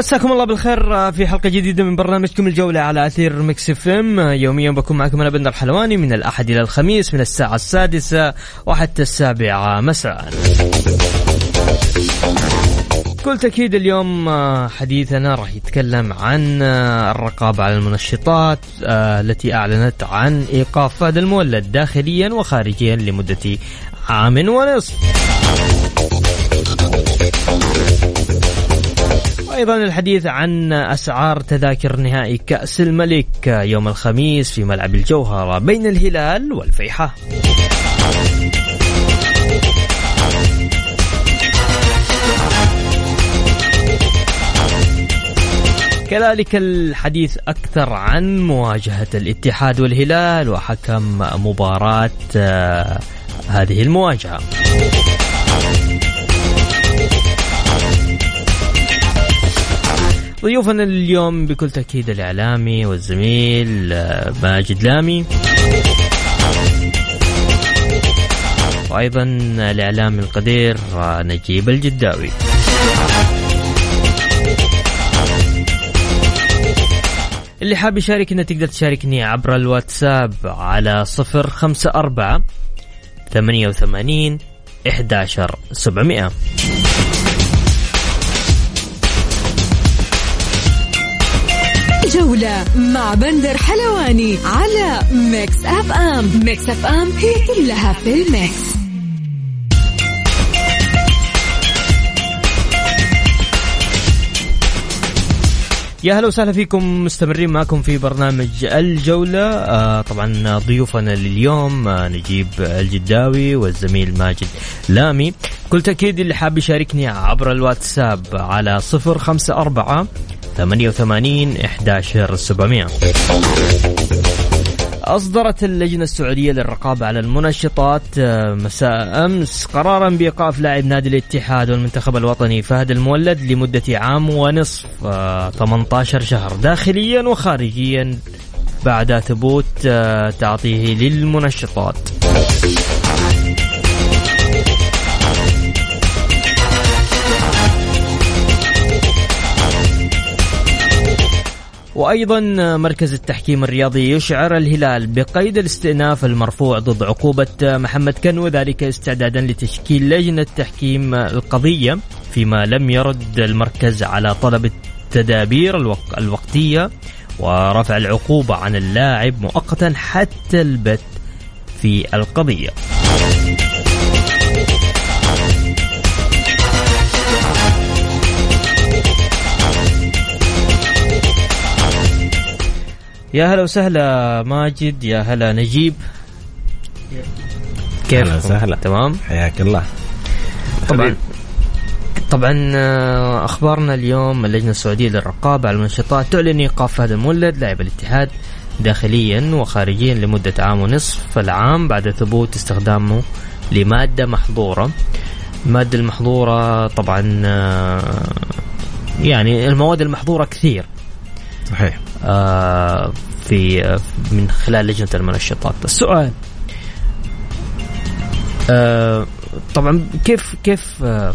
مساكم الله بالخير في حلقة جديدة من برنامجكم الجولة على أثير Mix FM. يوميا بكون معكم أنا بندر حلواني من الأحد إلى الخميس من الساعة السادسة وحتى السابعة مساء. بكل تأكيد اليوم حديثنا راح يتكلم عن الرقابة على المنشطات التي أعلنت عن إيقاف فهد المولد داخليا وخارجيا لمدة عام ونصف. وأيضا الحديث عن أسعار تذاكر نهائي كأس الملك يوم الخميس في ملعب الجوهرة بين الهلال والفيحاء. كذلك الحديث أكثر عن مواجهة الاتحاد والهلال وحكم مباراة هذه المواجهة. ضيوفنا اليوم بكل تأكيد الإعلامي والزميل ماجد لامي. وأيضا الإعلامي القدير نجيب الجداوي. اللي حاب يشاركنا تقدر تشاركني عبر الواتساب على صفر خمسة أربعة ثمانية وثمانين إحداشر سبعمائة جولة مع بندر حلواني على Mix FM. Mix FM هي كلها في ال mix. يا هلا وسهلا فيكم مستمرين معكم في برنامج الجولة. آه طبعا ضيوفنا لليوم آه نجيب الجداوي والزميل ماجد لامي. كل تأكيد اللي حاب يشاركني عبر الواتساب على صفر خمسة أربعة 88 11 700 أصدرت اللجنة السعودية للرقابة على المنشطات مساء أمس قرارا بإيقاف لاعب نادي الاتحاد والمنتخب الوطني فهد المولد لمدة عام ونصف 18 شهر. داخليا وخارجيا بعد ثبوت تعاطيه للمنشطات. وأيضا مركز التحكيم الرياضي يشعر الهلال بقيد الاستئناف المرفوع ضد عقوبة محمد كنو ذلك استعدادا لتشكيل لجنة تحكيم القضية فيما لم يرد المركز على طلب التدابير الوق... الوقتية ورفع العقوبة عن اللاعب مؤقتا حتى البت في القضية. يا هلا وسهلا ماجد يا هلا نجيب. كيف هلا وسهلا. تمام. حياك الله. طبعا طبعا أخبارنا اليوم اللجنة السعودية للرقابة على المنشطات تعلن إيقاف هذا المولد لاعب الاتحاد داخليا وخارجيا لمدة عام ونصف العام بعد ثبوت استخدامه لمادة محظورة. المادة المحظورة طبعا يعني المواد المحظورة كثير. صحيح. آه في من خلال لجنة المنشطات السؤال آه طبعا كيف كيف آه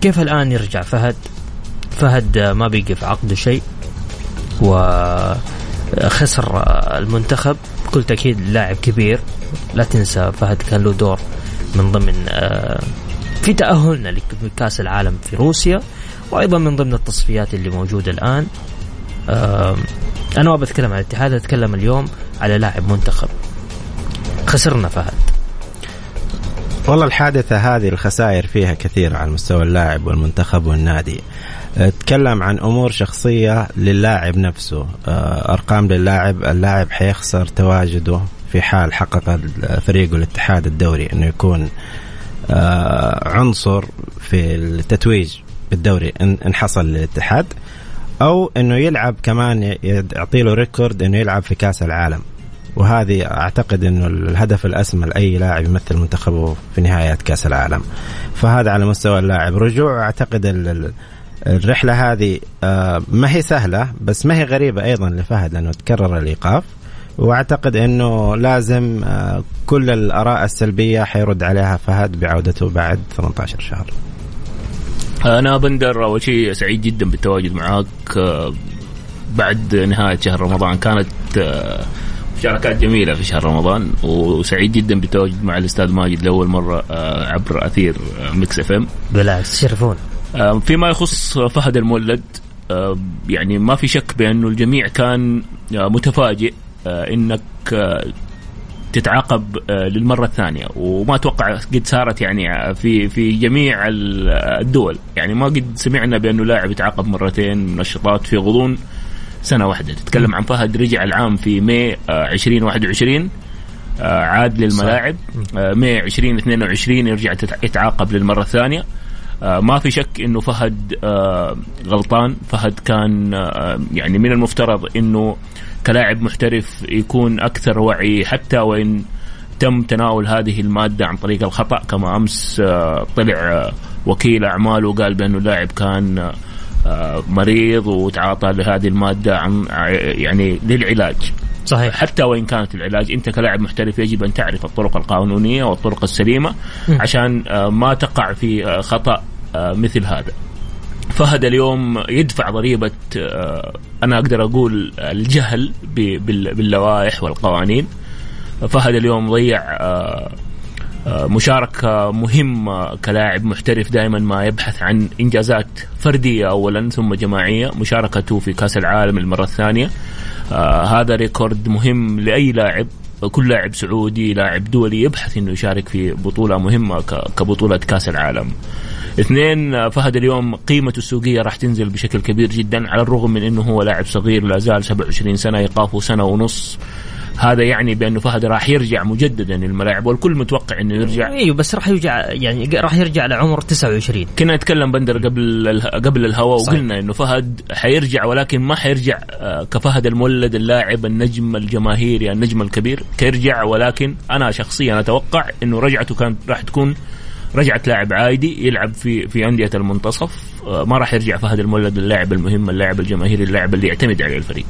كيف الآن يرجع فهد؟ فهد ما بيقي في عقده شيء وخسر المنتخب. بكل تأكيد لاعب كبير. لا تنسى فهد كان له دور من ضمن آه، في تأهلنا لكأس العالم في روسيا وأيضا من ضمن التصفيات اللي موجودة الآن. أنا ما بتكلم عن الاتحاد أتكلم اليوم على لاعب منتخب. خسرنا فهد. والله الحادثة هذه الخسائر فيها كثيرة على مستوى اللاعب والمنتخب والنادي. تكلم عن أمور شخصية للاعب نفسه. آه، أرقام للاعب اللاعب حيخسر تواجده في حال حقق فريقه الاتحاد الدوري إنه يكون آه، عنصر في التتويج بالدوري إن حصل للاتحاد. أو إنه يلعب كمان يعطي له ريكورد إنه يلعب في كأس العالم. وهذه أعتقد إنه الهدف الأسمى لأي لاعب يمثل منتخبه في نهايات كأس العالم. فهذا على مستوى اللاعب. رجوع أعتقد الرحلة هذه آه، ما هي سهلة بس ما هي غريبة أيضا لفهد لأنه تكرر الإيقاف. وأعتقد إنه لازم آه، كل الآراء السلبية حيرد عليها فهد بعودته بعد 18 شهر. أنا بندر اول شيء سعيد جدا بالتواجد معاك. آه، بعد نهاية شهر رمضان كانت مشاركات جميلة في شهر رمضان وسعيد جدا بالتواجد مع الأستاذ ماجد لأول مرة عبر أثير Mix FM. بالعكس تشرفون فيما يخص فهد المولد يعني ما في شك بأنه الجميع كان آه، متفاجئ آه، إنك آه، تتعاقب للمرة الثانية. وما أتوقع قد صارت يعني في في جميع الدول. يعني ما قد سمعنا بأنه لاعب يتعاقب مرتين منشطات في غضون. سنة واحدة. تتكلم عن فهد رجع العام في ماي 2021 عاد للملاعب. ماي 2022 يرجع يتعاقب للمرة الثانية. آه، ما في شك إنه فهد آه، غلطان. فهد كان آه، يعني من المفترض إنه كلاعب محترف يكون أكثر وعي حتى وإن تم تناول هذه المادة عن طريق الخطأ كما أمس طلع وكيل أعماله وقال بأنه اللاعب كان مريض وتعاطى لهذه المادة عن يعني للعلاج. صحيح. حتى وإن كانت العلاج أنت كلاعب محترف يجب أن تعرف الطرق القانونية والطرق السليمة م. عشان آه، ما تقع في آه، خطأ آه، مثل هذا. فهد اليوم يدفع ضريبة أنا أقدر أقول الجهل باللوائح والقوانين. فهد اليوم ضيع مشاركة مهمة كلاعب محترف دائما ما يبحث عن إنجازات فردية أولا ثم جماعية مشاركته في كأس العالم المرة الثانية. آه هذا ريكورد مهم لأي لاعب. كل لاعب سعودي لاعب دولي يبحث إنه يشارك في بطولة مهمة كبطولة كأس العالم. اثنين فهد اليوم قيمته السوقية راح تنزل بشكل كبير جدا على الرغم من إنه هو لاعب صغير لا زال 27 سنة ايقافه سنة ونص. هذا يعني بأنه فهد راح يرجع مجددا للملاعب والكل متوقع إنه يرجع. أيوه بس راح يرجع يعني راح يرجع لعمر 29 كنا نتكلم بندر قبل قبل الهواء وقلنا إنه فهد حيرجع ولكن ما حيرجع آه، كفهد المولد اللاعب النجم الجماهيري النجم الكبير. كيرجع ولكن أنا شخصيا أتوقع إنه رجعته كانت راح تكون رجعت لاعب عادي يلعب في في أندية المنتصف. آه، ما راح يرجع فهد المولد اللاعب المهم اللاعب الجماهيري اللاعب اللي يعتمد عليه الفريق.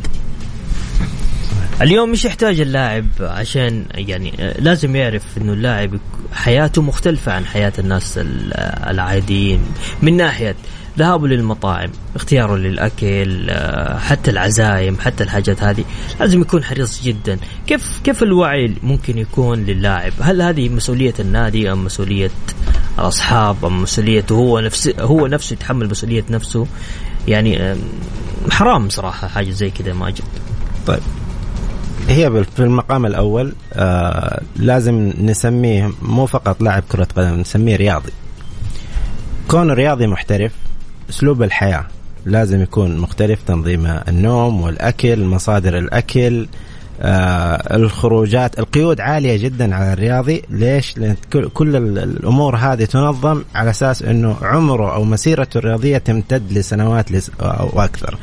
اليوم مش يحتاج اللاعب عشان يعني لازم يعرف إنه اللاعب حياته مختلفة عن حياة الناس العاديين. من ناحية ذهابه للمطاعم اختياره للأكل حتى العزايم حتى الحاجات هذه لازم يكون حريص جدا. كيف كيف الوعي ممكن يكون للاعب؟ هل هذه مسؤولية النادي أم مسؤولية الأصحاب؟ أم مسؤوليته هو نفسه هو نفسه يتحمل مسؤولية نفسه؟ يعني حرام صراحة حاجة زي كذا ماجد طيب. هي في المقام الأول آه لازم نسميه مو فقط لاعب كرة قدم نسميه رياضي. كون رياضي محترف أسلوب الحياة. لازم يكون مختلف تنظيم النوم والأكل مصادر الأكل آه الخروجات. القيود عالية جدا على الرياضي. ليش؟ لأن كل الأمور هذه تنظم على أساس إنه عمره أو مسيرته الرياضية تمتد لسنوات أو أكثر.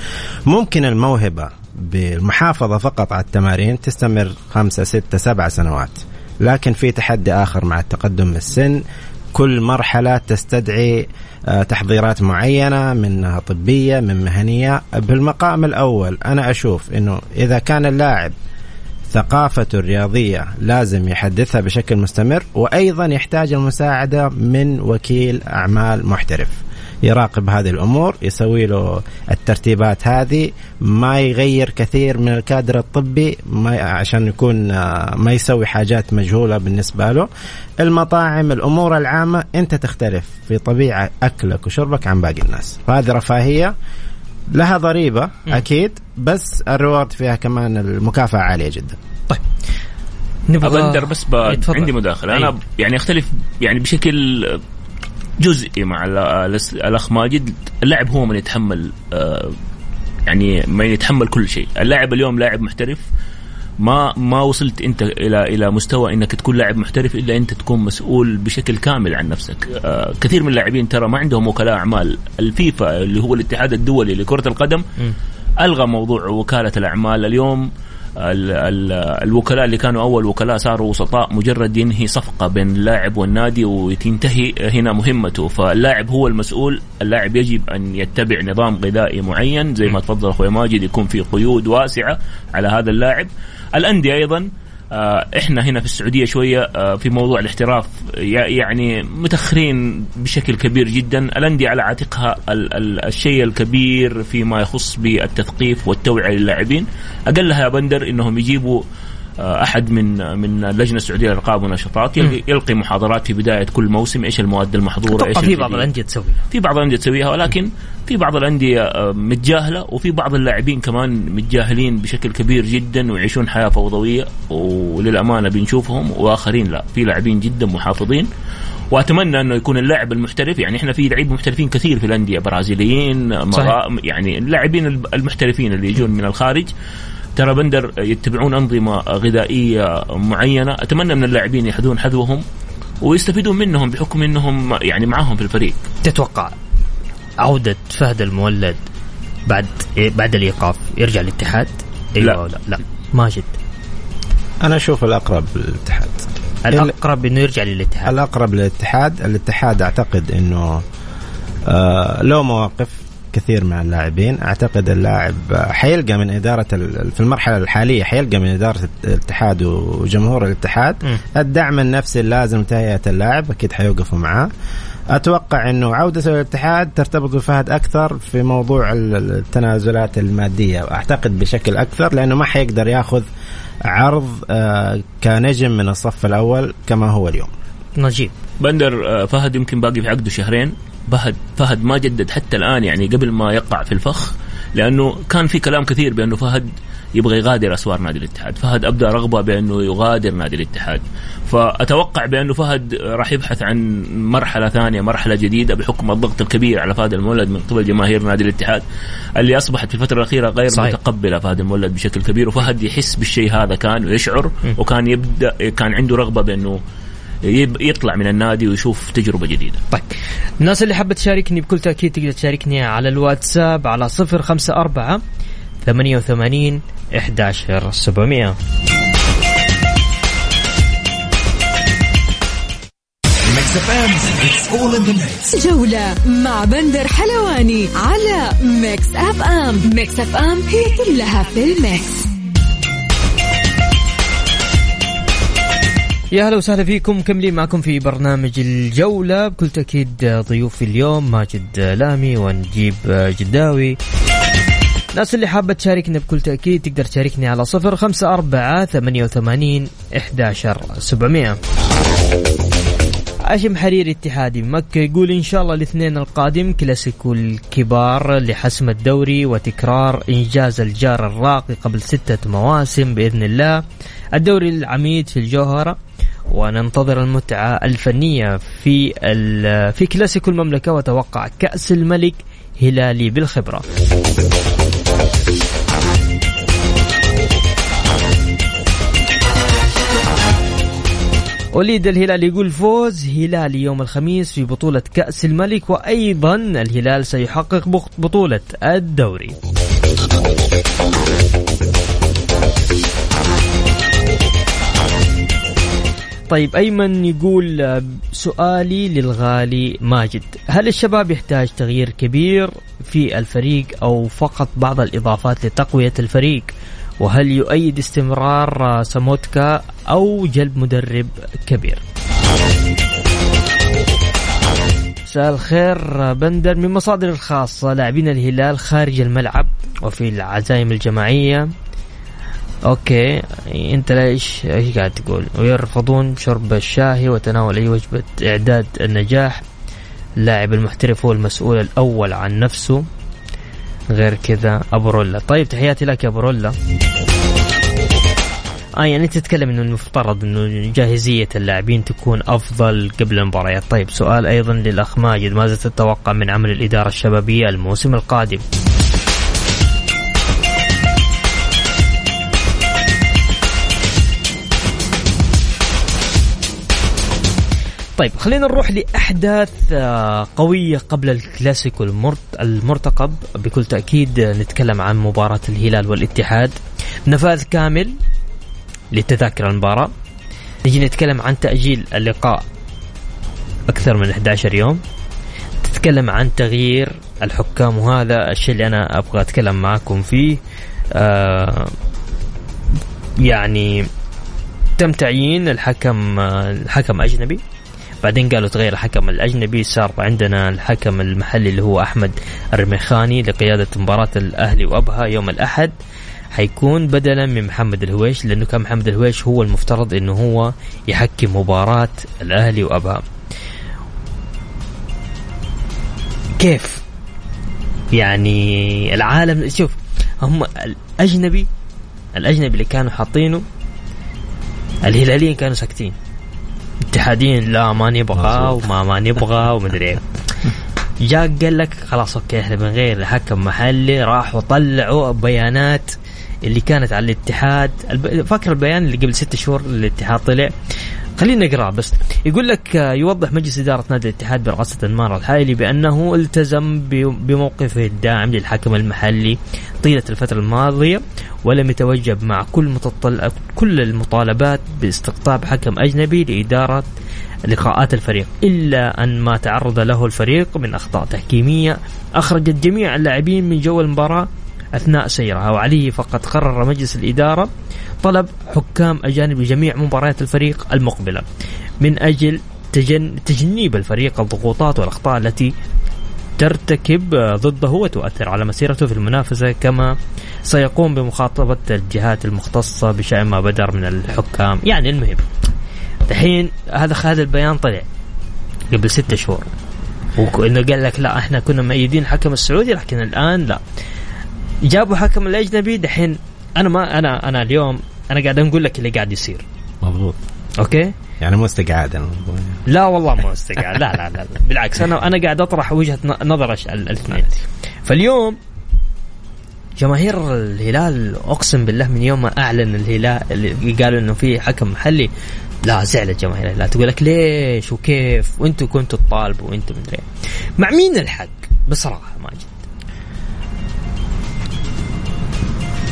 ممكن الموهبة بالمحافظة فقط على التمارين تستمر خمسة ستة سبع سنوات. لكن في تحدي آخر مع التقدم بالسن كل مرحلة تستدعي آه، تحضيرات معينة منها طبية من مهنية. بالمقام الأول أنا أشوف أنه إذا كان اللاعب ثقافته الرياضية لازم يحدثها بشكل مستمر وأيضا يحتاج المساعدة من وكيل أعمال محترف. يراقب هذه الأمور يسوي له الترتيبات هذه ما يغير كثير من الكادر الطبي ما عشان يكون آه، ما يسوي حاجات مجهولة بالنسبة له. المطاعم الأمور العامة أنت تختلف في طبيعة أكلك وشربك عن باقي الناس. فهذه رفاهية لها ضريبة أكيد بس الريورد فيها كمان المكافأة عالية جدا. طيب. نبغى ابندر بس ب... إيه،. عندي مداخلة. أنا أيوة. يعني أختلف يعني بشكل جزئي مع الأخ ماجد. اللاعب هو من يتحمل آه، يعني من يتحمل كل شيء. اللاعب اليوم لاعب محترف. ما ما وصلت أنت إلى إلى مستوى إنك تكون لاعب محترف إلا أنت تكون مسؤول بشكل كامل عن نفسك. آه كثير من اللاعبين ترى ما عندهم وكلاء أعمال. الفيفا اللي هو الاتحاد الدولي لكرة القدم ألغى موضوع وكالة الأعمال. اليوم ال ال الوكلاء اللي كانوا أول وكلاء صاروا وسطاء مجرد ينهي صفقة بين اللاعب والنادي وتنتهي هنا مهمته. فاللاعب هو المسؤول اللاعب يجب أن يتبع نظام غذائي معين زي ما تفضل أخوي ماجد يكون في قيود واسعة على هذا اللاعب. الأندية أيضا إحنا هنا في السعودية شوية آه، في موضوع الاحتراف يع- يعني متأخرين بشكل كبير جدا. الأندية على عاتقها ال- ال- الشيء الكبير فيما يخص بالتثقيف والتوعية للاعبين. أقلها يا بندر إنهم يجيبوا آه، أحد من من اللجنه السعودية للألقاب والنشاطات يلقي, محاضرات في بداية كل موسم إيش المواد المحظورة إيش في بعض. الأندية تسوي في بعض الأندية تسويها ولكن في بعض الأندية آه، متجاهلة وفي بعض اللاعبين كمان متجاهلين بشكل كبير جدا ويعيشون حياة فوضوية وللأمانة بنشوفهم وآخرين لا. في لاعبين جدا محافظين وأتمنى أنه يكون اللاعب المحترف. يعني إحنا في لعيبه محترفين كثير في الأندية برازيليين. يعني اللاعبين المحترفين اللي يجون من الخارج. ترى بندر يتبعون أنظمة غذائية معينة. أتمنى من اللاعبين يحذون حذوهم ويستفيدون منهم بحكم إنهم يعني معاهم في الفريق. تتوقع؟ عودة فهد المولد بعد إيه بعد الإيقاف يرجع الاتحاد؟ أيوه لا. لا؟ لا. ماجد أنا أشوف الأقرب للاتحاد. الأقرب إنه يرجع للاتحاد. الأقرب للاتحاد الاتحاد أعتقد إنه آه له مواقف كثير مع اللاعبين. أعتقد اللاعب حيلقى من إدارة في المرحلة الحالية حيلقى من إدارة الاتحاد وجمهور الاتحاد. م. الدعم النفسي اللازم تهيئة اللاعب أكيد حيوقفوا معاه. أتوقع إنه عودته للاتحاد ترتبط بفهد أكثر في موضوع ال- التنازلات المادية اعتقد بشكل أكثر لأنه ما حيقدر يأخذ عرض آه كنجم من الصف الأول كما هو اليوم. نجيب. بندر آه، فهد يمكن باقي في عقده شهرين. فهد فهد ما جدد حتى الآن يعني قبل ما يقع في الفخ لأنه كان في كلام كثير بأنه فهد يبغى يغادر أسوار نادي الاتحاد، فهد أبدأ رغبة بأنه يغادر نادي الاتحاد، فأتوقع بأنه فهد راح يبحث عن مرحلة ثانية، مرحلة جديدة بحكم الضغط الكبير على فهد المولد من قبل جماهير نادي الاتحاد اللي أصبحت في الفترة الأخيرة غير صحيح. متقبلة فهد المولد بشكل كبير. وفهد يحس بالشيء هذا كان ويشعر وكان يبدأ كان عنده رغبة بأنه يطلع من النادي ويشوف تجربة جديدة. طيب. الناس اللي حابة تشاركني بكل تأكيد تقدر تشاركني على الواتساب على صفر خمسة أربعة ثمانية وثمانين إحداشر سبعمية. Mix FM, it's all in the mix. جولة مع بندر حلواني على Mix FM Mix FM هي كلها في ال mix. يا هلا وسهلا فيكم مكملين معكم في برنامج الجولة. بكل تأكيد ضيوفي اليوم ماجد لامي ونجيب جداوي. الناس اللي حابة تشاركنا بكل تأكيد تقدر تشاركني على صفر خمسة أربعة ثمانية وثمانين إحداشر سبعمية. هاشم حريري اتحادي مكة يقول إن شاء الله الاثنين القادم كلاسيكو الكبار لحسم الدوري وتكرار إنجاز الجار الراقي قبل ستة مواسم بإذن الله. الدوري العميد في الجوهرة وننتظر المتعة الفنية في في كلاسيكو المملكة وتوقع كأس الملك هلالي بالخبرة. وليد الهلال يقول فوز هلالي يوم الخميس في بطولة كأس الملك وأيضا الهلال سيحقق بطولة الدوري. طيب أيمن يقول آه، سؤالي للغالي ماجد. هل الشباب يحتاج تغيير كبير في الفريق أو فقط بعض الإضافات لتقوية الفريق؟ وهل يؤيد استمرار ساموتكا أو جلب مدرب كبير؟ مساء الخير بندر. من مصادر الخاصة لاعبين الهلال خارج الملعب وفي العزايم الجماعية. أوكي أنت ليش إيش قاعد تقول؟ ويرفضون شرب الشاهي وتناول أي وجبة إعداد النجاح. اللاعب المحترف هو المسؤول الأول عن نفسه. غير كذا ابو رولا طيب تحياتي لك يا ابو رولا آه يعني تتكلم إنه المفترض إنه جاهزية اللاعبين تكون أفضل قبل المباريات، طيب سؤال أيضا للأخ ماجد. ماذا تتوقع من عمل الإدارة الشبابية الموسم القادم؟ طيب خلينا نروح لأحداث آه، قوية قبل الكلاسيكو المرتقب. بكل تأكيد نتكلم عن مباراة الهلال والاتحاد. نفاذ كامل لتذاكر المباراة. نجي نتكلم عن تأجيل اللقاء أكثر من 11 يوم. تتكلم عن تغيير الحكام وهذا الشيء اللي أنا أبغى أتكلم معكم فيه. آه يعني تم تعيين الحكم الحكم أجنبي. بعدين قالوا تغير الحكم الأجنبي صار عندنا الحكم المحلي اللي هو أحمد الرميخاني لقيادة مباراة الأهلي وأبها يوم الأحد. حيكون بدلا من محمد الهويش لأنه كان محمد الهويش هو المفترض إنه هو يحكم مباراة الأهلي وأبها. كيف؟ يعني العالم شوف هم الأجنبي الأجنبي اللي كانوا حاطينه الهلاليين كانوا ساكتين. اتحادين لا ما نبغى وما ما نبغى ومدري إيه. جاء قال لك خلاص أوكي إحنا بنغير حكم محلي راحوا طلعوا بيانات اللي كانت على الاتحاد. فاكر البيان اللي قبل ست شهور الاتحاد طلع؟ خلينا نقراه بس. يقول لك آه، يوضح مجلس إدارة نادي الاتحاد برئاسة أنمار الحايلي بأنه التزم بموقفه الداعم للحكم المحلي طيلة الفترة الماضية ولم يتوجب مع كل متطل... كل المطالبات باستقطاب حكم أجنبي لإدارة لقاءات الفريق إلا أن ما تعرض له الفريق من أخطاء تحكيمية أخرجت جميع اللاعبين من جو المباراة أثناء سيرها. وعليه فقد قرر مجلس الإدارة طلب حكام أجانب لجميع مباريات الفريق المقبلة من أجل تجن تجنيب الفريق الضغوطات والأخطاء التي ترتكب ضده وتؤثر على مسيرته في المنافسة كما سيقوم بمخاطبة الجهات المختصة بشأن ما بدر من الحكام. يعني المهم الحين هذا هذا البيان طلع قبل ستة شهور. وانه قال لك لا إحنا كنا مؤيدين الحكم السعودي لكن الآن لا. جابوا حكم الأجنبي دحين أنا ما أنا أنا اليوم أنا قاعد أقول لك اللي قاعد يصير. مضبوط. أوكي؟ يعني مو استقعاد لا والله مو استقعاد. لا, لا لا لا. بالعكس أنا أنا قاعد أطرح وجهة نظر الاثنين. فاليوم جماهير الهلال أقسم بالله من يوم ما أعلن الهلال اللي قالوا إنه في حكم محلي لا زعلت جماهير الهلال. تقول لك ليش؟ وكيف؟ وأنتم كنتوا تطالبوا وأنتم مدري مع مين الحق؟ بصراحة ماجد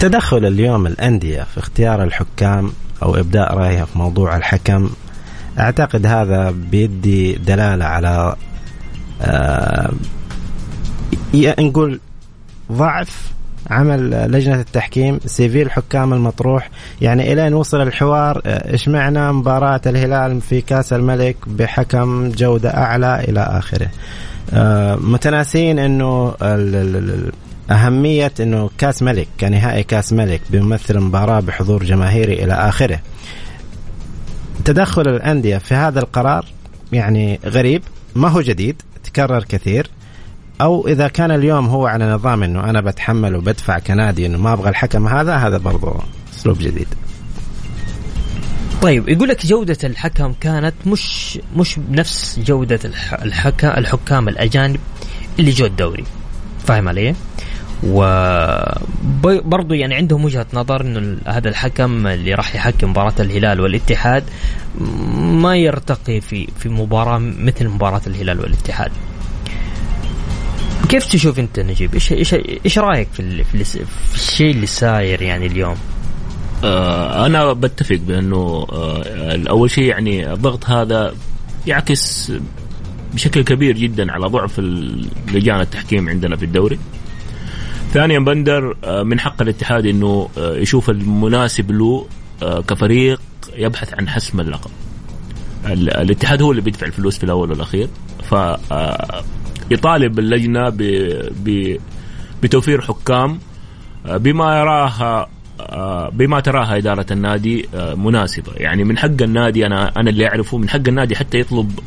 تدخل اليوم الأندية في اختيار الحكام أو إبداء رأيها في موضوع الحكم أعتقد هذا بيدي دلالة على آه نقول ضعف عمل لجنة التحكيم سيفي الحكام المطروح. يعني إلين وصل الحوار آه، إيش معنى مباراة الهلال في كأس الملك بحكم جودة أعلى إلى آخره. آه متناسين أنه أهمية أنه كاس ملك كنهائي كاس ملك بيمثل مباراة بحضور جماهيري إلى آخره. تدخل الأندية في هذا القرار يعني غريب ما هو جديد تكرر كثير أو إذا كان اليوم هو على نظام إنه أنا بتحمل وبدفع كنادي إنه ما أبغى الحكم هذا هذا برضه أسلوب جديد. طيب يقول لك جودة الحكم كانت مش مش بنفس جودة الحكام الأجانب اللي جو الدوري. فاهم علي؟ وبرضه يعني عندهم وجهة نظر إنه هذا الحكم اللي راح يحكم مباراة الهلال والاتحاد ما يرتقي في في مباراة مثل مباراة الهلال والاتحاد. كيف تشوف أنت نجيب؟ إيش إيش إيش رأيك في في, في الشيء اللي صاير يعني اليوم؟ آه أنا بتفق بأنه آه اول شيء يعني الضغط هذا يعكس بشكل كبير جدا على ضعف لجان التحكيم عندنا في الدوري ثانيا بندر آه، من حق الاتحاد إنه آه، يشوف المناسب له آه، كفريق يبحث عن حسم اللقب. الاتحاد هو اللي بيدفع الفلوس في الأول والأخير. ف يطالب اللجنة ب... ب... بتوفير حكام بما يراها بما تراها إدارة النادي مناسبة. يعني من حق النادي أنا أنا اللي أعرفه من حق النادي حتى يطلب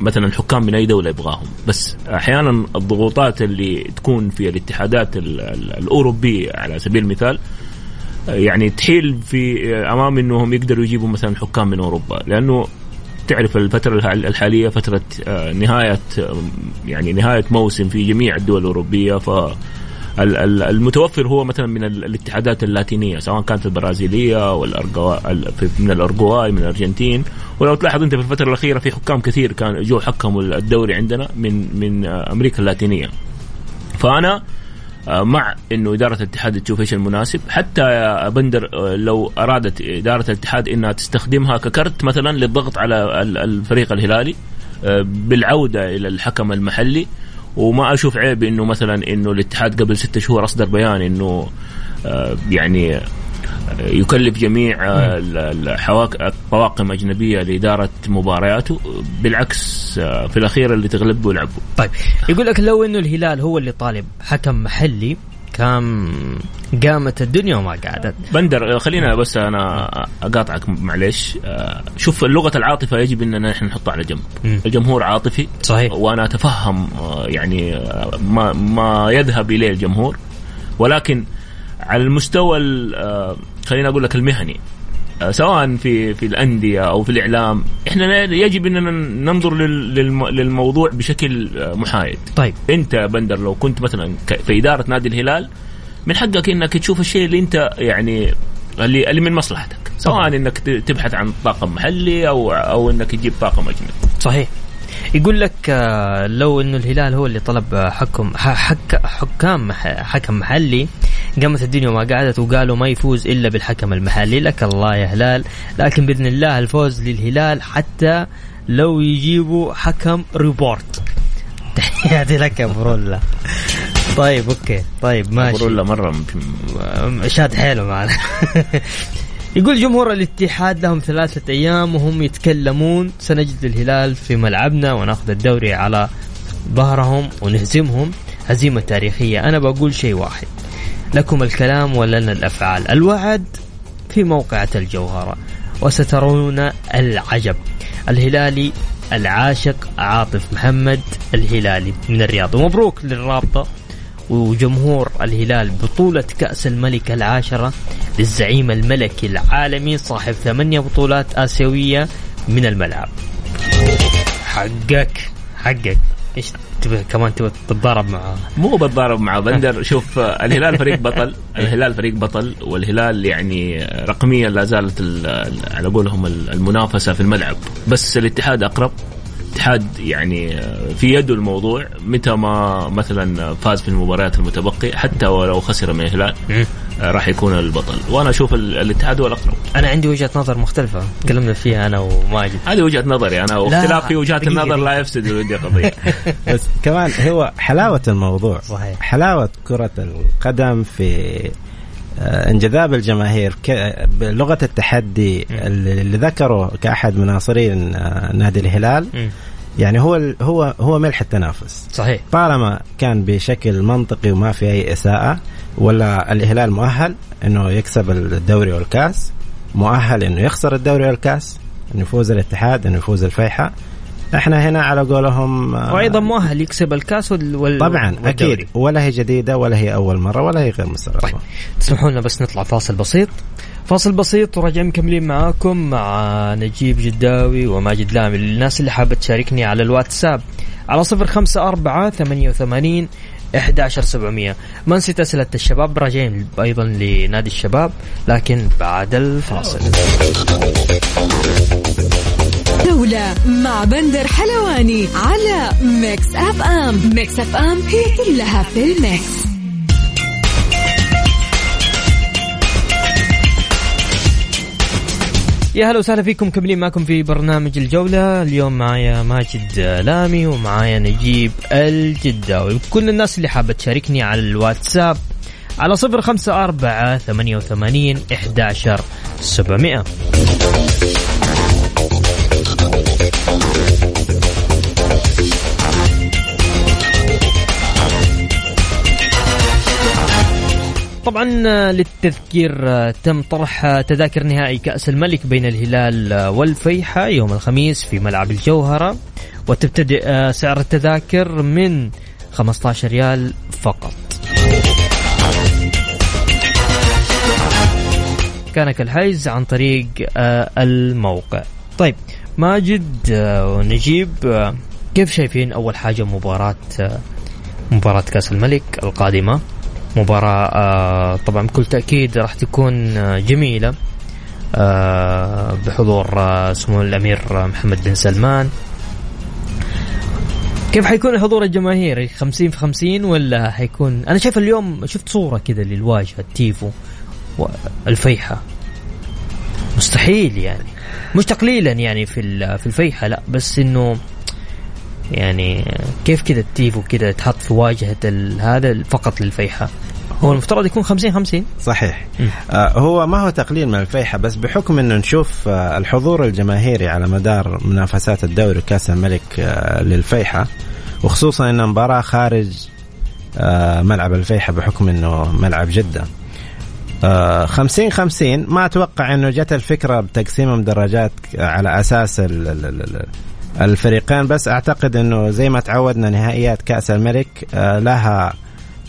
مثلا حكام من أي دولة يبغاهم. بس أحيانا الضغوطات اللي تكون في الاتحادات ال- ال- الأوروبية على سبيل المثال يعني تحيل في أمام إنهم يقدروا يجيبوا مثلا حكام من أوروبا. لأنه تعرف الفترة الح- الحالية فترة آه، نهاية يعني نهاية موسم في جميع الدول الأوروبية ف المتوفر هو مثلا من ال- الاتحادات اللاتينية سواء كانت البرازيلية والارجواي من الارجواي من الأرجنتين. ولو تلاحظ أنت في الفترة الأخيرة في حكام كثير كان جوا حكموا الدوري عندنا من من أمريكا اللاتينية. فأنا آه، مع إنه إدارة الاتحاد تشوف إيش المناسب حتى يا بندر آه، لو أرادت إدارة الاتحاد إنها تستخدمها ك card مثلا للضغط على ال- الفريق الهلالي آه، بالعودة إلى الحكم المحلي وما أشوف عيب إنه مثلا إنه الاتحاد قبل ستة شهور أصدر بيان إنه آه، يعني آه، يكلف جميع آه، الطواقم أجنبية لإدارة مبارياته. بالعكس في الأخير اللي تغلبوا يلعبوا طيب يقول لك لو إنه الهلال هو اللي طالب حكم محلي كان قامت الدنيا وما قعدت. بندر خلينا بس أنا أقاطعك معلش آه، شوف لغه العاطفة يجب إننا نحن نحطها على جنب. الجمهور عاطفي صحيح. وأنا أتفهم آه، يعني آه، ما ما يذهب إليه الجمهور. ولكن على المستوى ال- خلينا أقول لك المهني. سواء في في الأندية أو في الإعلام إحنا يجب إننا ننظر لل- للم- للموضوع بشكل محايد. طيب. أنت يا بندر لو كنت مثلا في إدارة نادي الهلال من حقك إنك تشوف الشيء اللي أنت يعني اللي اللي من مصلحتك سواء طبعاً. إنك تبحث عن طاقم محلي أو أو إنك تجيب طاقم أجنبي. صحيح. يقول لك آه، لو إنه الهلال هو اللي طلب آه، حكم حك حكام حكم محلي قامت الدنيا وما قعدت وقالوا ما يفوز إلا بالحكم المحلي. لك الله يا هلال. لكن بإذن الله الفوز للهلال حتى لو يجيبوا حكم روبوت. تحياتي لك يا برولا طيب okay. طيب ماشي. برولا مرة شاد حيله معنا. يقول جمهور الاتحاد لهم ثلاثة أيام وهم يتكلمون سنجد الهلال في ملعبنا وناخذ الدوري على ظهرهم ونهزمهم. هزيمة تاريخية. أنا بقول شيء واحد. لكم الكلام ولنا الأفعال. الوعد في موقعة الجوهرة. وسترون العجب. الهلالي العاشق عاطف محمد الهلالي من الرياض. ومبروك للرابطة. وجمهور الهلال بطولة كأس الملك العاشرة للزعيم الملكي العالمي صاحب ثمانية بطولات آسيوية من الملعب. حقك. حقك. إيش تبغى كمان تبغى تتضارب معاه مو بتضارب مع بندر. شوف الهلال فريق بطل. الهلال فريق بطل والهلال يعني رقميا لا زالت ال- ال- على قولهم ال- المنافسة في الملعب. بس الاتحاد أقرب. الاتحاد يعني في يده الموضوع متى ما مثلا فاز في المباريات المتبقية حتى ولو خسر من الهلال آه، راح يكون البطل. وأنا أشوف ال- الاتحاد هو الاقرب أنا عندي وجهة نظر مختلفة تكلمنا فيها أنا وماجد هذه وجهة نظري أنا واختلاف في وجهات النظر لا. يفسد الودي قضية. بس كمان هو حلاوة الموضوع. صحيح. حلاوة كرة القدم في آه، انجذاب الجماهير بلغة التحدي اللي ذكره كأحد مناصرين آه، نادي الهلال. يعني هو ال- هو هو ملح التنافس. صحيح. طالما كان بشكل منطقي وما في أي إساءة ولا الهلال مؤهل إنه يكسب الدوري والكاس مؤهل إنه يخسر الدوري والكاس إنه يفوز الاتحاد إنه يفوز الفيحاء إحنا هنا على قولهم آه، وأيضا مؤهل يكسب الكاس وال... وال... طبعا والدوري. أكيد. ولا هي جديدة ولا هي أول مرة ولا هي غير مستغربه طيب تسمحوا لنا بس نطلع فاصل بسيط. فاصل بسيط وراجعين مكملين معاكم مع نجيب جداوي وماجد لامي للناس اللي حابة تشاركني على الواتساب. على صفر خمسة أربعة ثمانية وثمانين 11700 ما نسيت أسئلة الشباب راجعين أيضا لنادي الشباب لكن بعد الفاصل. جولة مع بندر حلواني على Mix FM. Mix FM هي كلها في ال mix. يا هلا وسهلا فيكم مكملين معكم في برنامج الجولة. اليوم معايا ماجد لامي ومعايا نجيب الجداوي وكل الناس اللي حابة تشاركني على الواتساب على صفر خمسة أربعة ثمانية وثمانين إحداشر سبعمائة. طبعا آه، للتذكير آه، تم طرح آه، تذاكر نهائي كأس الملك بين الهلال والفيحة يوم الخميس في ملعب الجوهرة وتبتدئ سعر التذاكر من 15 ريال فقط. كان كالحجز عن طريق الموقع. طيب ماجد ونجيب كيف شايفين أول حاجة مباراة مباراة كأس الملك القادمة؟ مباراة آه، طبعا بكل تأكيد راح تكون آه، جميلة آه، بحضور سمو الأمير محمد بن سلمان. كيف حيكون الحضور الجماهيري 50 في 50 ولا حيكون؟ أنا شايف اليوم شفت صورة كذا للواجهة التيفو والفيحة مستحيل يعني. مش تقليلا يعني في في الفيحة لا بس إنه يعني كيف كذا التيفو كذا تحط في واجهة ال- هذا فقط للفيحة. هو المفترض يكون 50 50 صحيح. آه هو ما هو تقليل من الفيحة بس بحكم إنه نشوف آه الحضور الجماهيري على مدار منافسات الدوري وكأس الملك آه للفيحة وخصوصا انها مباراة خارج آه ملعب الفيحة بحكم إنه ملعب جدة. آه 50 50 ما أتوقع إنه جت الفكرة بتقسيم مدرجات على أساس ال ال ال ال الفريقين بس أعتقد إنه زي ما تعودنا نهائيات كأس الملك آه لها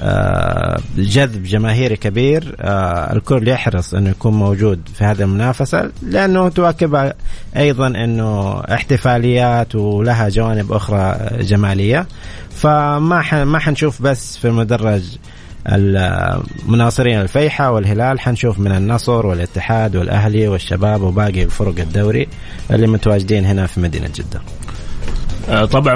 آه، جذب جماهيري كبير آه، الكل يحرص إنه يكون موجود في هذه المنافسة لأنه تواكب أيضا إنه احتفاليات ولها جوانب أخرى جمالية. فما ما حنشوف بس في المدرج المناصرين الفيحة والهلال حنشوف من النصر والاتحاد والأهلي والشباب وباقي فرق الدوري اللي متواجدين هنا في مدينة جدة. آه، طبعا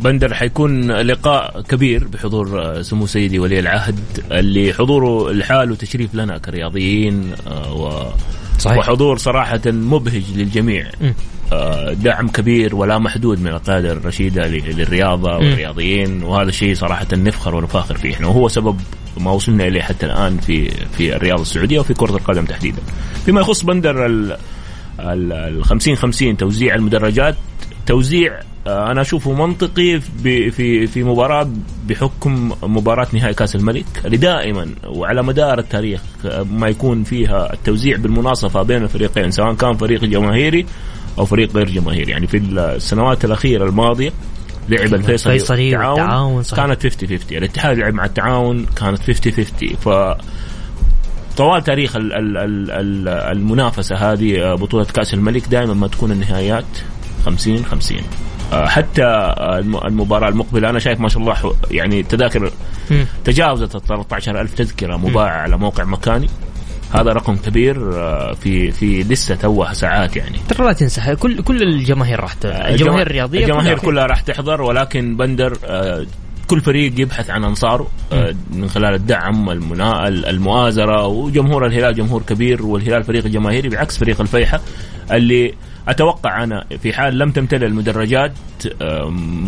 بندر حيكون لقاء كبير بحضور آه، سمو سيدي ولي العهد اللي حضوره الحال وتشريف لنا كرياضيين آه، و صحيح. وحضور صراحة مبهج للجميع مم. آه، دعم كبير ولا محدود من القيادة الرشيدة للرياضة والرياضيين وهذا الشيء صراحة نفخر ونفاخر فيه إحنا وهو سبب ما وصلنا إليه حتى الآن في في الرياضة السعودية وفي كرة القدم تحديدا فيما يخص بندر ال ال 50 50 توزيع المدرجات توزيع أنا أشوفه منطقي في في مباراة بحكم مباراة نهائي كأس الملك اللي دائما وعلى مدار التاريخ آه، ما يكون فيها التوزيع بالمناصفة بين الفريقين سواء كان فريق جماهيري أو فريق غير جماهيري. يعني في السنوات الأخيرة الماضية لعب الفيصلي الفيصلي والتعاون، صحيح. كانت 50 50 الاتحاد لعب مع التعاون كانت 50 50 ف طوال تاريخ ال- ال- ال- ال- المنافسة هذه آه، بطولة كأس الملك دائما ما تكون النهايات 50 50 آه، حتى آه، الم- المباراة المقبلة أنا شايف ما شاء الله يعني تذاكر مم. تجاوزت ال 13000 تذكرة مباعه على موقع مكاني. هذا رقم كبير آه، في في لسه توها ساعات يعني. ترى لا تنسى كل كل الجماهير راح الجماهير الرياضية الجماهير كلها كلها راح تحضر ولكن بندر آه، كل فريق يبحث عن أنصاره آه، من خلال الدعم المنا... المؤازرة وجمهور الهلال جمهور كبير والهلال فريق جماهيري بعكس فريق الفيحة اللي أتوقع أنا في حال لم تمتلئ المدرجات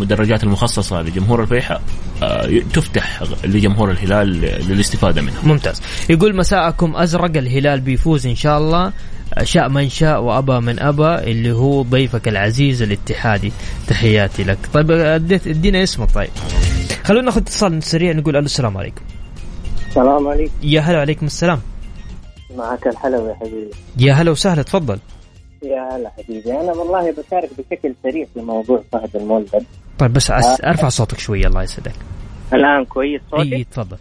مدرجات المخصصة لجمهور الفيحة آه، تفتح لجمهور الهلال للاستفادة منها. ممتاز. يقول مساءكم أزرق الهلال بيفوز إن شاء الله. شاء من شاء وأبى من أبى اللي هو ضيفك العزيز الاتحادي. تحياتي لك. طيب ادينا اسمه طيب. خلونا ناخذ اتصال سريع نقول ألو السلام عليكم. السلام عليكم. يا هلا عليكم السلام. معك الحلوي يا حبيبي. يا هلا وسهلا تفضل. يا هلا حبيبي أنا والله بشارك بشكل سريع في موضوع فهد المولد. طيب بس أس... أرفع صوتك شوية الله يسعدك. الآن كويس صوتي اي تفضل.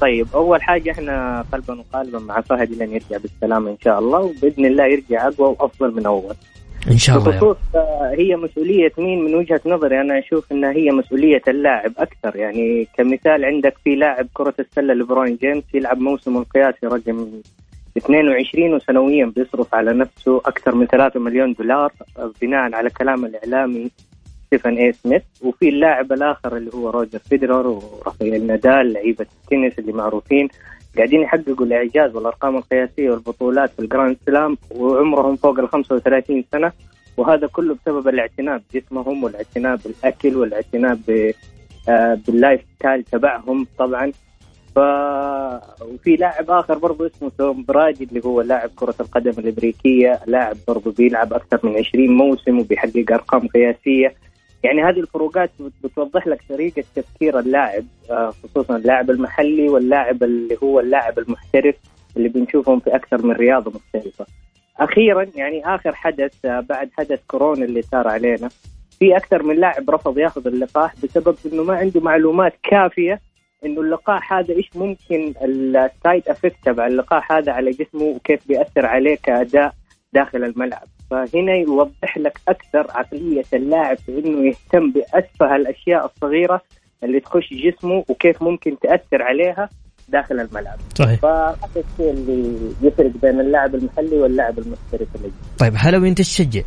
طيب أول حاجة إحنا قلبا وقالبا مع فهد لن يرجع بالسلامة إن شاء الله وبإذن الله يرجع أقوى وأفضل من أول. إن شاء الله. بخصوص آه، هي مسؤولية مين من وجهة نظري؟ أنا أشوف انها هي مسؤولية اللاعب أكثر يعني كمثال عندك في لاعب كرة السلة ليبرون جيمس يلعب موسمه القياسي رقم 22 وسنويا بيصرف على نفسه أكثر من 3 مليون دولار بناء على كلام الإعلامي ستيفن اي سميث وفي اللاعب الآخر اللي هو روجر فيدرر ورافائيل نادال لعيبة التنس اللي معروفين قاعدين يحققوا الإعجاز والأرقام القياسية والبطولات في ال Grand Slam وعمرهم فوق ال 35 سنة وهذا كله بسبب الاعتناء بجسمهم والاعتناء بالأكل والاعتناء آه، بال lifestyle تبعهم. طبعا وفي لاعب آخر برضه اسمه توم برادي اللي هو لاعب كرة القدم الأمريكية لاعب برضه بيلعب أكثر من 20 موسم وبيحقق أرقام قياسية يعني هذه الفروقات بتوضح لك طريقة تفكير اللاعب آه، خصوصا اللاعب المحلي واللاعب اللي هو اللاعب المحترف اللي بنشوفهم في أكثر من رياضة مختلفة. أخيرا يعني آخر حدث آه، بعد حدث كورونا اللي صار علينا في أكثر من لاعب رفض ياخذ اللقاح بسبب إنه ما عنده معلومات كافية إنه اللقاح هذا إيش ممكن ال side effect تبع اللقاح هذا على جسمه وكيف بيأثر عليه كأداء داخل الملعب. فهنا يوضح لك أكثر عقلية اللاعب في إنه يهتم بأسفه الأشياء الصغيرة اللي تخش جسمه وكيف ممكن تأثر عليها داخل الملعب. صحيح. فهذا الشيء اللي يفرق بين اللاعب المحلي واللاعب المحترف اللي طيب حلوي أنت تشجع؟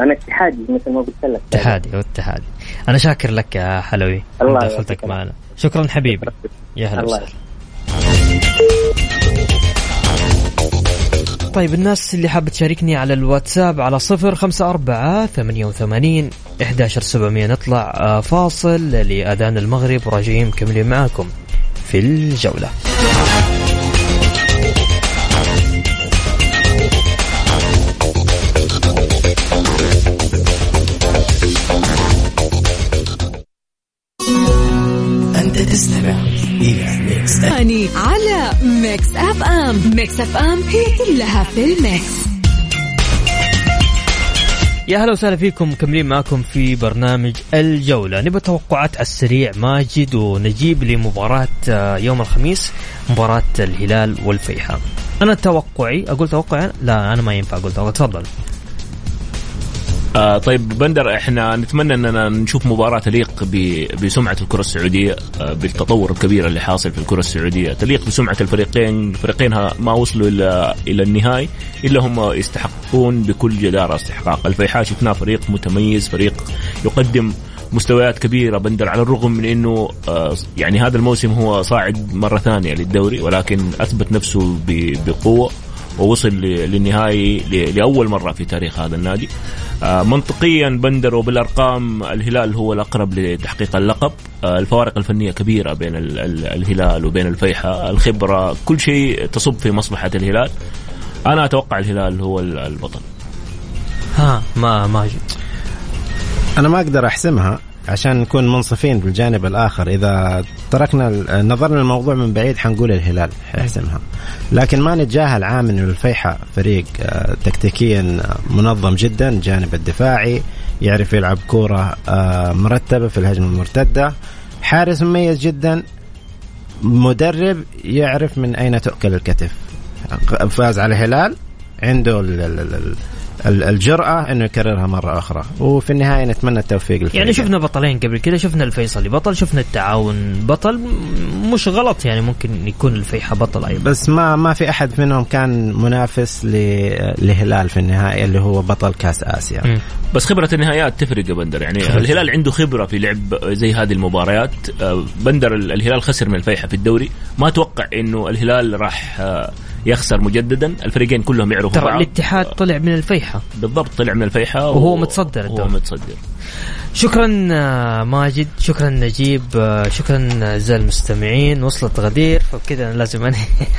أنا اتحادي مثل ما قلت لك. اتحادي والاتحادي أنا شاكر لك يا حلوي. الله دخلتك معنا. شكرا حبيبي. يا هلا طيب الناس اللي حابة تشاركني على الواتساب على صفر خمسة أربعة ثمانية وثمانين إحداشر سبعمية. نطلع آه، فاصل لأذان المغرب وراجعين مكملين معاكم في الجولة. تستمع إلى Mix ثاني على Mix FM Mix FM هي كلها في ال mix. يا هلا وسهلا فيكم مكملين معكم في برنامج الجولة. نبغى توقعات على السريع ماجد ونجيب لمباراة آه، يوم الخميس مباراة الهلال والفيحاء. أنا توقعي أقول توقعي؟ لا أنا ما ينفع أقول توقع تفضل. آه طيب بندر إحنا نتمنى أننا نشوف مباراة تليق بسمعة الكرة السعودية آه بالتطور الكبير اللي حاصل في الكرة السعودية. تليق بسمعة الفريقين الفريقين ما وصلوا إلى إلى النهائي إلا هم يستحقون بكل جدارة استحقاق. الفيحاء شفناه فريق متميز فريق يقدم مستويات كبيرة بندر على الرغم من إنه آه يعني هذا الموسم هو صاعد مرة ثانية للدوري ولكن أثبت نفسه بقوة. ووصل ل- للنهائي ل- لأول مرة في تاريخ هذا النادي. آه، منطقيا بندر وبالارقام الهلال هو الأقرب لتحقيق اللقب. آه، الفوارق الفنية كبيرة بين ال- ال- الهلال وبين الفيحاء الخبرة كل شيء تصب في مصلحة الهلال. أنا أتوقع الهلال هو ال- البطل. ها ما ماجد أنا ما أقدر أحسمها. عشان نكون منصفين بالجانب الآخر. إذا تركنا نظرنا الموضوع من بعيد حنقول الهلال حيحسمها. لكن ما نتجاهل عام انه الفيحاء فريق آه، تكتيكيا منظم جدا جانب الدفاعي يعرف يلعب كورة آه، مرتبة في الهجمة المرتدة. حارس مميز جدا مدرب يعرف من أين تؤكل الكتف. فاز على الهلال عنده الجرأة إنه يكررها مرة أخرى. وفي النهاية نتمنى التوفيق للفريق. يعني شفنا بطلين قبل كذا شفنا الفيصلي بطل شفنا التعاون بطل. م- مش غلط يعني ممكن يكون الفيحاء بطل أيضا. بس ما ما في أحد منهم كان منافس ل- لهلال في النهاية اللي هو بطل كأس آسيا. مم. بس خبرة النهائيات تفرق يا بندر. يعني الهلال عنده خبرة في لعب زي هذه المباريات. آه، بندر ال- الهلال خسر من الفيحاء في الدوري. ما أتوقع إنه الهلال راح آه، يخسر مجددا الفريقين كلهم يعرفوا ترى الاتحاد طلع من الفيحاء بالضبط طلع من الفيحاء وهو متصدر وهو الدوري. متصدر. شكرا آه، ماجد. شكرا نجيب. آه، شكرا اعزائي المستمعين. وصلت غدير. فبكذا أنا لازم أنهي.